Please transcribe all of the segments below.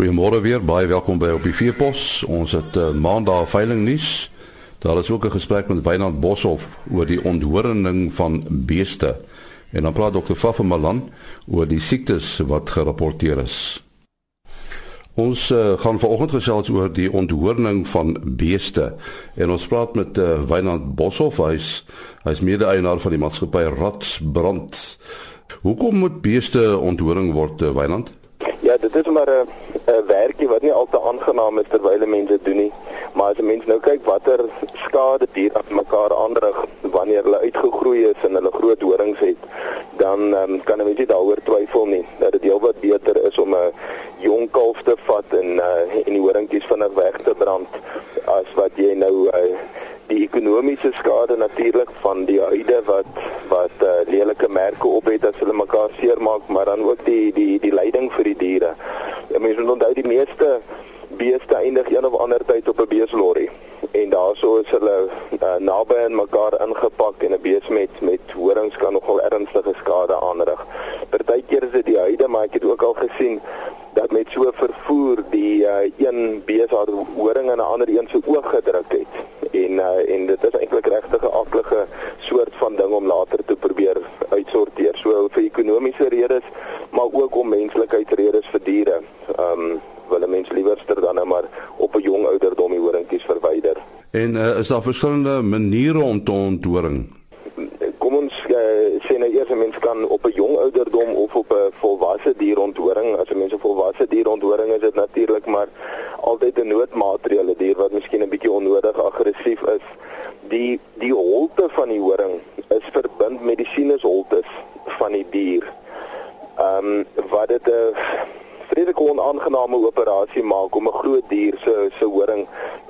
Goeiemôre weer, baie welkom by op die Veepos. Ons het uh, maandag veiling nuus. Daar is ook 'n gesprek met Wynand Boshoff oor die onthoring van beeste. En dan praat Dr. Fafa Malan oor die siektes wat gerapporteer is. Ons uh, gaan vanoggend gesels oor die onthoring van beeste. En ons praat met uh, Wynand Boshoff, hy's hy's mede-eienaar van die maatskappy Ratsbrand. Hoekom moet beeste onthoring word, uh, Wynand? Ja, dit is maar 'n 'n werkie wat nie al te aangenaam is terwyl mense doen nie. Maar as 'n mens nou kyk watter skade diere aan mekaar aanrig wanneer hulle uitgegroei is en hulle groot horings het, dan um, kan 'n mens nie daaroor twyfel nie dat dit heelwat beter is om 'n jong kalf te vat en uh, en die horingkies vinnig weg te brand as wat jy nou uh, die ekonomiese skade natuurlik van die huide wat wat uh, lelike merke op het as hulle mekaar seermaak, maar dan ook die die die lyding vir die diere. Mense moet onthou die meeste beeste eindig een of ander tyd op 'n beeslorry en daarso is hulle uh, naby aan mekaar ingepak en 'n bees met met horings kan nogal ernstige skade aanrig. Partykeer is dit die huide, maar ek het ook al gesien dat met so vervoer die uh, een bees haar horing in 'n ander een se oog gedruk het en uh, en dit is eintlik regtig 'n aklige soort van ding om later te probeer uitsorteer so vir ekonomiese redes maar ook om menslikheidsredes vir diere. Ehm um, wil 'n mens liewerster dan nou maar op 'n jong ouderdom die horingkies verwyder. En uh, is daar verskillende maniere om te onthoring? Kom ons uh, sê nou eers 'n mens kan op 'n jong ouderdom of op 'n volwasse dier onthoring. As 'n mens 'n volwasse dier onthoring is dit natuurlik maar altyd 'n noodmaatreël, 'n dier wat miskien 'n bietjie onnodig aggressief is. Die die holte van die horing is verbind met die sinusholtes van die dier. Ehm um, wat dit 'n vreeslike onaangename operasie maak om 'n groot dier se se horing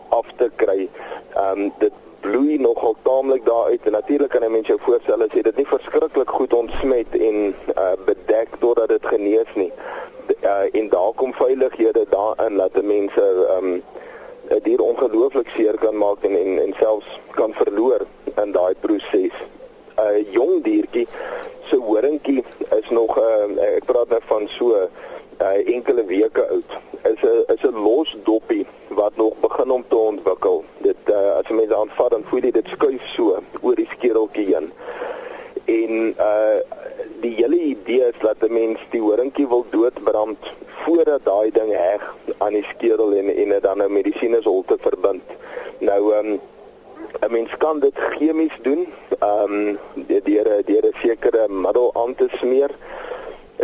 af te kry. Ehm um, dit bloei nogal taamlik daar uit en natuurlik kan 'n mens jou voorstel as jy dit nie verskriklik goed ontsmet en uh, bedek totdat dit genees nie. Uh, en daar kom veilighede daarin dat mense ehm um, 'n dier ongelooflik seer kan maak en en, en selfs kan verloor in daai proses. 'n Jong diertjie se horingkie is nog uh, ek praat nou van so uh, enkele weke oud. Is 'n is 'n los doppie wat nog begin om te ontwikkel. Dit uh, as jy mense aanvat dan voel jy dit skuif so oor die skedeltjie heen. En uh die hele idee is dat 'n mens die horingkie wil doodbrand voordat daai ding heg aan die skedel en en dit dan nou met die sinusholte verbind. Nou ehm um, 'n mens kan dit chemies doen, ehm um, deur deur 'n sekere middel aan te smeer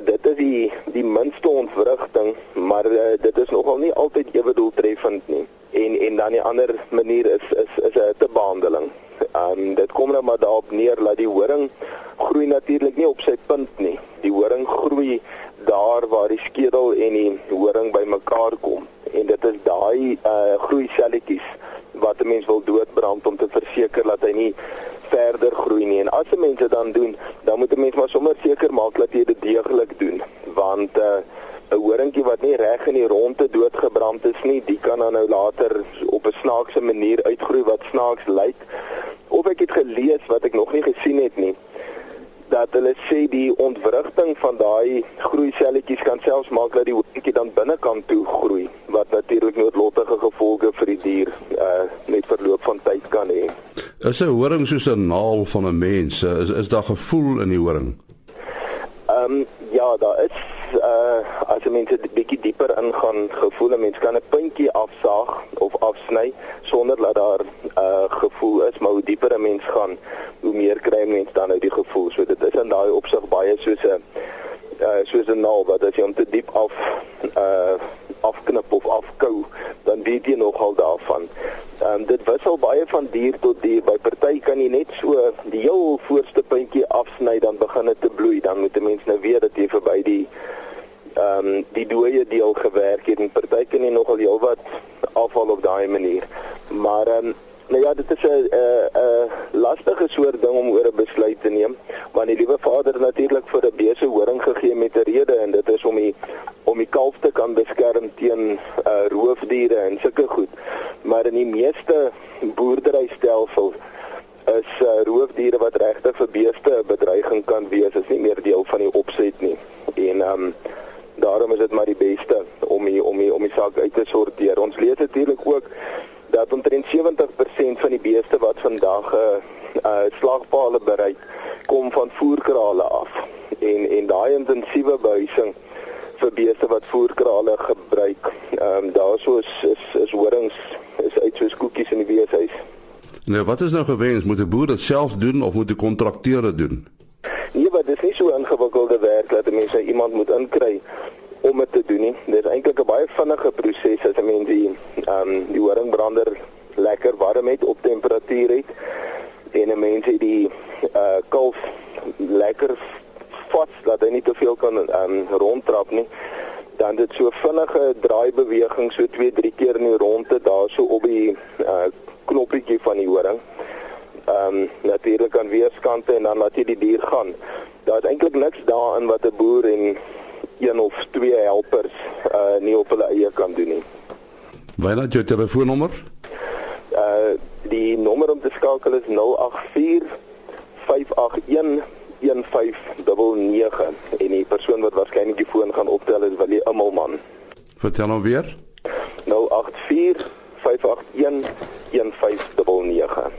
dit is die die minste ontwrigting, maar uh, dit is nogal nie altyd ewe doeltreffend nie. En en dan die ander manier is is is 'n te behandeling. Um dit kom nou maar daarop neer dat die horing groei natuurlik nie op sy punt nie. Die horing groei daar waar die skedel en die horing bymekaar kom en dit is daai uh groei selletjies wat 'n mens wil doodbrand om te verseker dat hy nie verder groei nie. En as 'n mens dit dan doen, dan moet 'n mens maar sommer seker maak dat jy dit deeglik doen, want uh 'n horingkie wat nie reg in die ronde doodgebrand is nie, die kan dan nou later op 'n snaakse manier uitgroei wat snaaks lyk. Of ek het gelees wat ek nog nie gesien het nie dat hulle sê die ontwrigting van daai groeiselletjies kan selfs maak dat die hoentjie dan binnekant toe groei wat natuurlik noodlottige gevolge vir die dier uh met verloop van. Is 'n horing soos 'n naal van 'n mens? Is is daar gevoel in die horing? Ehm um, ja, daar is uh as jy mense 'n bietjie dieper ingaan, gevoel 'n mens kan 'n puntjie afsaag of afsny sonder dat daar uh gevoel is, maar hoe dieper 'n mens gaan, hoe meer kry mens dan uit die gevoel. So dit is in daai opsig baie soos 'n uh soos 'n naal wat as jy hom te diep af uh afknip of afkou, dan weet jy nogal daarvan. Ehm um, dit wissel baie van dier tot dier. By party kan jy net so die heel voorste puntjie afsny dan begin dit te bloei. Dan moet 'n mens nou weet dat jy verby die ehm um, die dooie deel gewerk het en party kan jy nogal heelwat afval op daai manier. Maar ehm um, Nou ja, dit is 'n 'n 'n lastige soort ding om oor 'n besluit te neem, want die liewe Vader het natuurlik vir 'n bese horing gegee met 'n rede en dit is om die om die kalf te kan beskerm teen uh, roofdiere en sulke goed. Maar in die meeste boerderystelsels is uh, roofdiere wat regtig vir beeste 'n bedreiging kan wees, is nie meer deel van die opset nie. En ehm um, daarom is dit maar die beste om die, om die, om die saak uit te sorteer. Ons lees natuurlik ook dat omtrent 70% van die beeste wat vandag 'n uh, uh, slagpale bereik kom van voerkrale af. En en daai intensiewe behuising vir beeste wat voerkrale gebruik, ehm um, daarso is is is horings is uit soos koekies in die weeshuis. Nou wat is nou gewens moet 'n boer dit self doen of moet 'n kontrakteur dit doen? Nee, wat dis nie so ingewikkelde werk dat 'n mens nou iemand moet inkry om dit te doen nie. Dit is eintlik 'n baie vinnige proses as 'n mens die ehm um, die horingbrander lekker warm het op temperatuur het en 'n mens het die uh kalf lekker vas dat hy nie te veel kan um, rondtrap nie. Dan dit so vinnige draaibeweging so 2, 3 keer in die ronde daarso op die uh knoppietjie van die horing. Ehm um, natuurlik aan weerskante en dan laat jy die dier gaan. Daar is eintlik niks daarin wat 'n boer en een of twee helpers uh nie op hulle eie kan doen nie. Waar het jy telefoonnommer? Die nommer om te skakel is 084 581 1599 en die persoon wat waarskynlik die foon gaan optel is Willie Immelman. Vertel hom weer. 084 581 1599.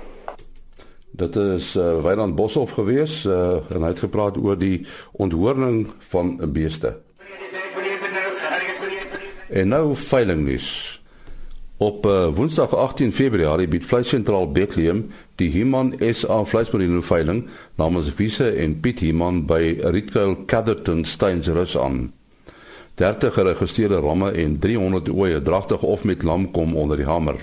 Dit is uh, Wynand Boshoff gewees uh, en hy het gepraat oor die onthoorning van beeste. En nou veilingnuus. Op uh, Woensdag 18 Februarie bied Vleissentraal Bethlehem die Himan SA vleismerino veiling namens Wise en Piet Himan by Retail Catherton Steinsrus aan. 30 geregistreerde ramme en 300 ooe dragtig of met lam kom onder die hamer.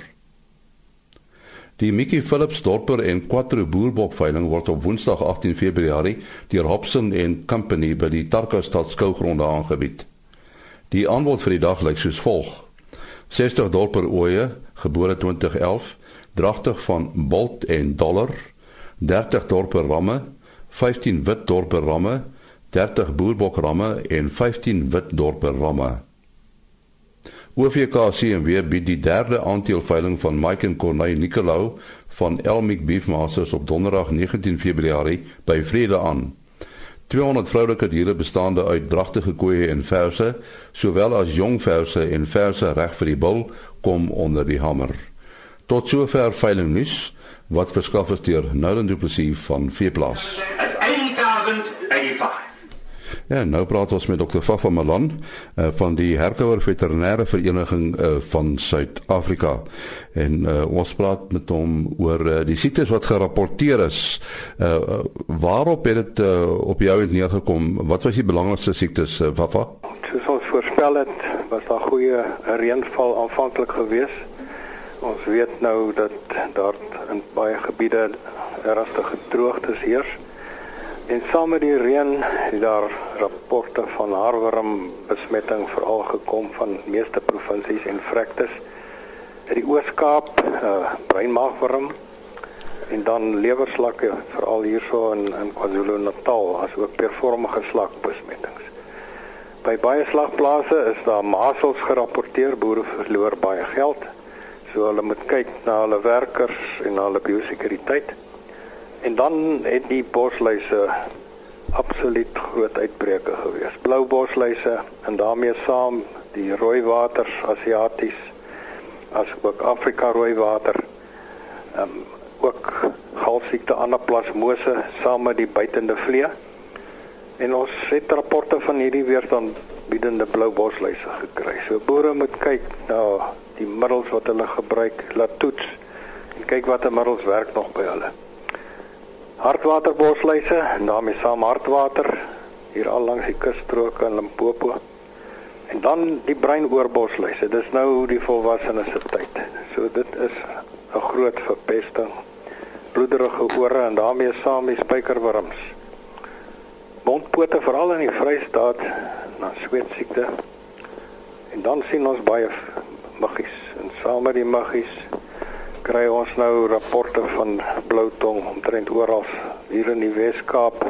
Die Mickey Phillips Dorper en Quattro Boerbok veiling word op Woensdag 18 Februarie deur Hobson and Company by die Tarkastad skougronde aangebied. Die aanbod vir die dag lyk soos volg: 60 Dorper ooe, gebore 2011, dragtig van Bolt en Dollar, 30 Dorper ramme, 15 wit Dorper ramme, 30 Boerbok ramme en 15 wit Dorper ramme. OVK CMW bied die derde aandeelveiling van Mike en Corneille Nicolou van Elmic Beefmasters op Donderdag 19 Februarie by Vrede aan. 200 vroulike diere bestaande uit dragtige koeie en verse, sowel as jong verse en verse reg vir die bul, kom onder die hamer. Tot sover veiling nuus wat verskaf is deur Noulen Du Plessis van Veeplas. 8085 Ja, nou praat ons met dokter Fafa Malan uh, van die Herkouer Veterinêre Vereniging uh, van Suid-Afrika. En uh, ons praat met hom oor uh, die siektes wat gerapporteer is. Uh, waarop het dit uh, op jou het neergekom? Wat was die belangrikste siektes, uh, Fafa? Soos ons voorspel het, was daar goeie reënval aanvanklik geweest. Ons weet nou dat daar in baie gebiede ernstige droogtes heers. En saam met die reën het daar rapporte van haarworm besmetting veral gekom van meeste provinsies en vrektes. In die Oos-Kaap, uh, breinmaagworm en dan lewerslakke veral hierso in in KwaZulu-Natal asook pervormige slakbesmettings. By baie slagplase is daar masels gerapporteer, boere verloor baie geld. So hulle moet kyk na hulle werkers en na hulle biosekuriteit. En dan het die bosluise absoluut groot uitbreke gewees. Blou bosluise en daarmee saam die rooi waters Asiaties as ook Afrika rooi water. Ehm um, ook galsiekte anaplasmose saam met die buitende vlee. En ons het rapporte van hierdie weerstandbiedende blou bosluise gekry. So boere moet kyk na die middels wat hulle gebruik, laat toets en kyk watter middels werk nog by hulle hartwaterbosluise en daarmee saam hartwater hier al langs die kusstroke in Limpopo. En dan die breinoorbosluise. Dis nou die volwassenes se tyd. So dit is 'n groot verpesting. Bloederige ore en daarmee saam die spykerwurms. Mondpote veral in die Vrystaat na sweetsiekte. En dan sien ons baie muggies en saam met die muggies kry ons nou rapporte van bloutong omtrent oral hier in die Wes-Kaap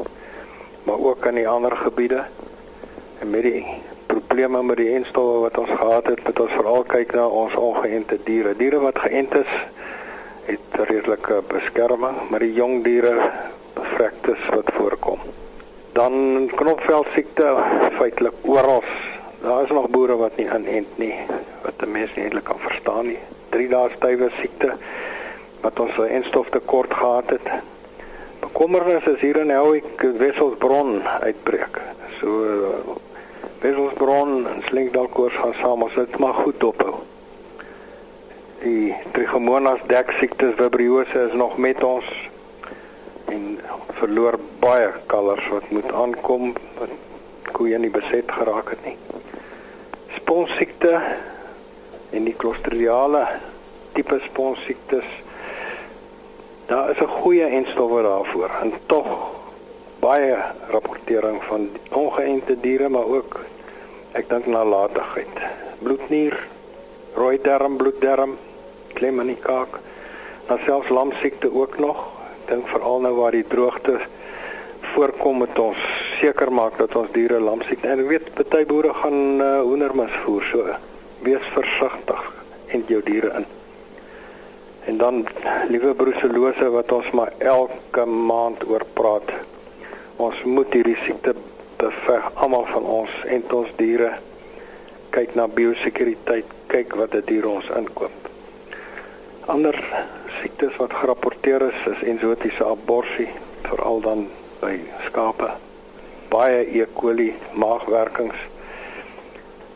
maar ook in die ander gebiede. En met die probleme met die enstowwe wat ons gehad het moet ons veral kyk na ons ongeënte diere. Diere wat geënt is het redelike beskerming maar die jong diere bevrektes wat voorkom. Dan knopvelsiekte feitelik oral. Daar is nog boere wat nie inent nie, wat die mense nie eintlik kan verstaan nie. 3 dae stywe siekte wat ons 'n enstof tekort gehad het. Bekommernis is hier in Helwik Wesselsbron uitbreek. So Wesselsbron en Slinkdalkoors gaan saam, ons het maar goed dophou. Die Trichomonas dek siektes vibriose is nog met ons en verloor baie kalvers wat moet aankom wat koeie nie beset geraak het nie. Sponsiekte en die klostridiale tipe sponsiektes daar is 'n goeie enstowwe daarvoor. En tog baie rapportering van ongeënte diere maar ook ek dink nalatigheid. Bloednier rooi darm bloeddarm klem in die kaak dan selfs lamsiekte ook nog. Ek dink veral nou waar die droogte voorkom met ons seker maak dat ons diere lamsiekte en ek weet party boere gaan uh, hoendermis voer so wees versigtig en jou diere in En dan liewe bruselose wat ons maar elke maand oor praat. Ons moet hierdie siekte beveg almal van ons en ons diere. Kyk na biosekuriteit, kyk wat dit hier ons inkoop. Ander siektes wat gerapporteer is, is ensotiese aborsie, veral dan by skape. Baie E. coli maagwerkings.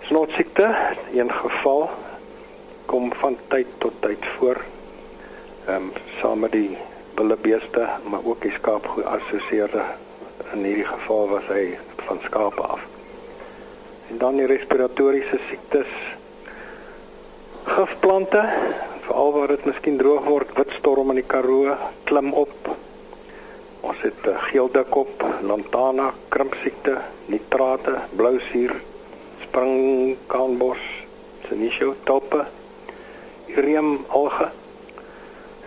Snotsiekte, een geval kom van tyd tot tyd voor ehm um, saam met die willebeeste maar ook die skaap geassosieerde in hierdie geval was hy van skape af. En dan die respiratoriese siektes gifplante veral waar dit miskien droog word, witstorm in die Karoo klim op. Ons het uh, geeldikop, lantana, krimpsiekte, nitrate, blousuur, springkanbos, sinisho toppe, irium alge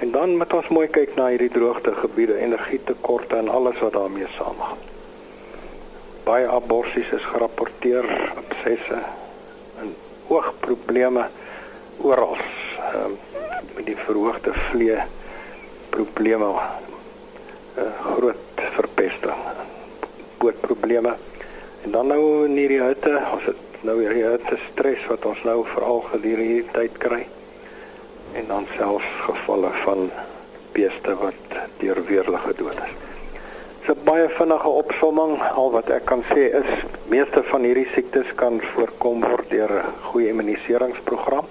En dan moet ons mooi kyk na hierdie droogtegebiede, energietekorte en alles wat daarmee saamgaan. Baie aborsies is gerapporteer, absesse en oogprobleme oral. Ehm met die verhoogde vlee probleme, uh, groot verpesting, bootprobleme. En dan nou in hierdie hitte, ons het nou hierdie hitte stres wat ons nou veral gedurende hierdie tyd kry en dan selfs gevalle van beeste wat deur weerlig gedood is. So baie vinnige opsomming al wat ek kan sê is meeste van hierdie siektes kan voorkom word deur 'n goeie immuniseringsprogram.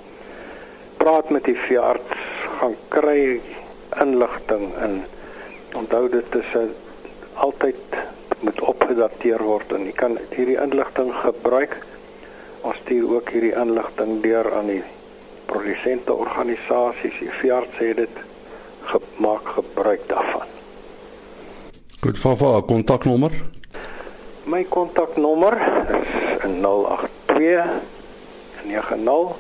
Praat met die veearts, gaan kry inligting in. Onthou dit is 'n altyd moet opgedateer word en jy kan hierdie inligting gebruik. Ons stuur ook hierdie inligting deur aan die produsente organisasies, die veearts het dit gemaak gebruik daarvan. Goed, Fafa, kontaknommer? My kontaknommer is 082 90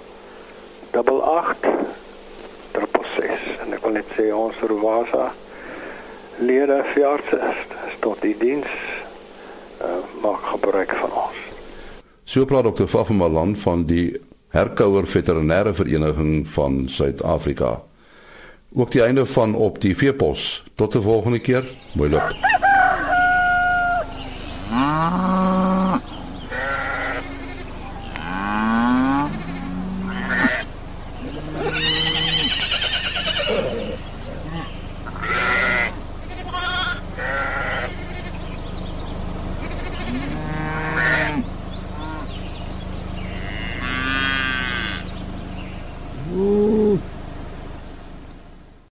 88 666 en ek wil net sê ons Rovasa lede is tot die diens uh, maak gebruik van ons. So praat dokter Vafemalan van die Herkouer Veterinêre Vereniging van Suid-Afrika. Ook die einde van op die veepos. Tot 'n volgende keer. Mooi loop. Ah.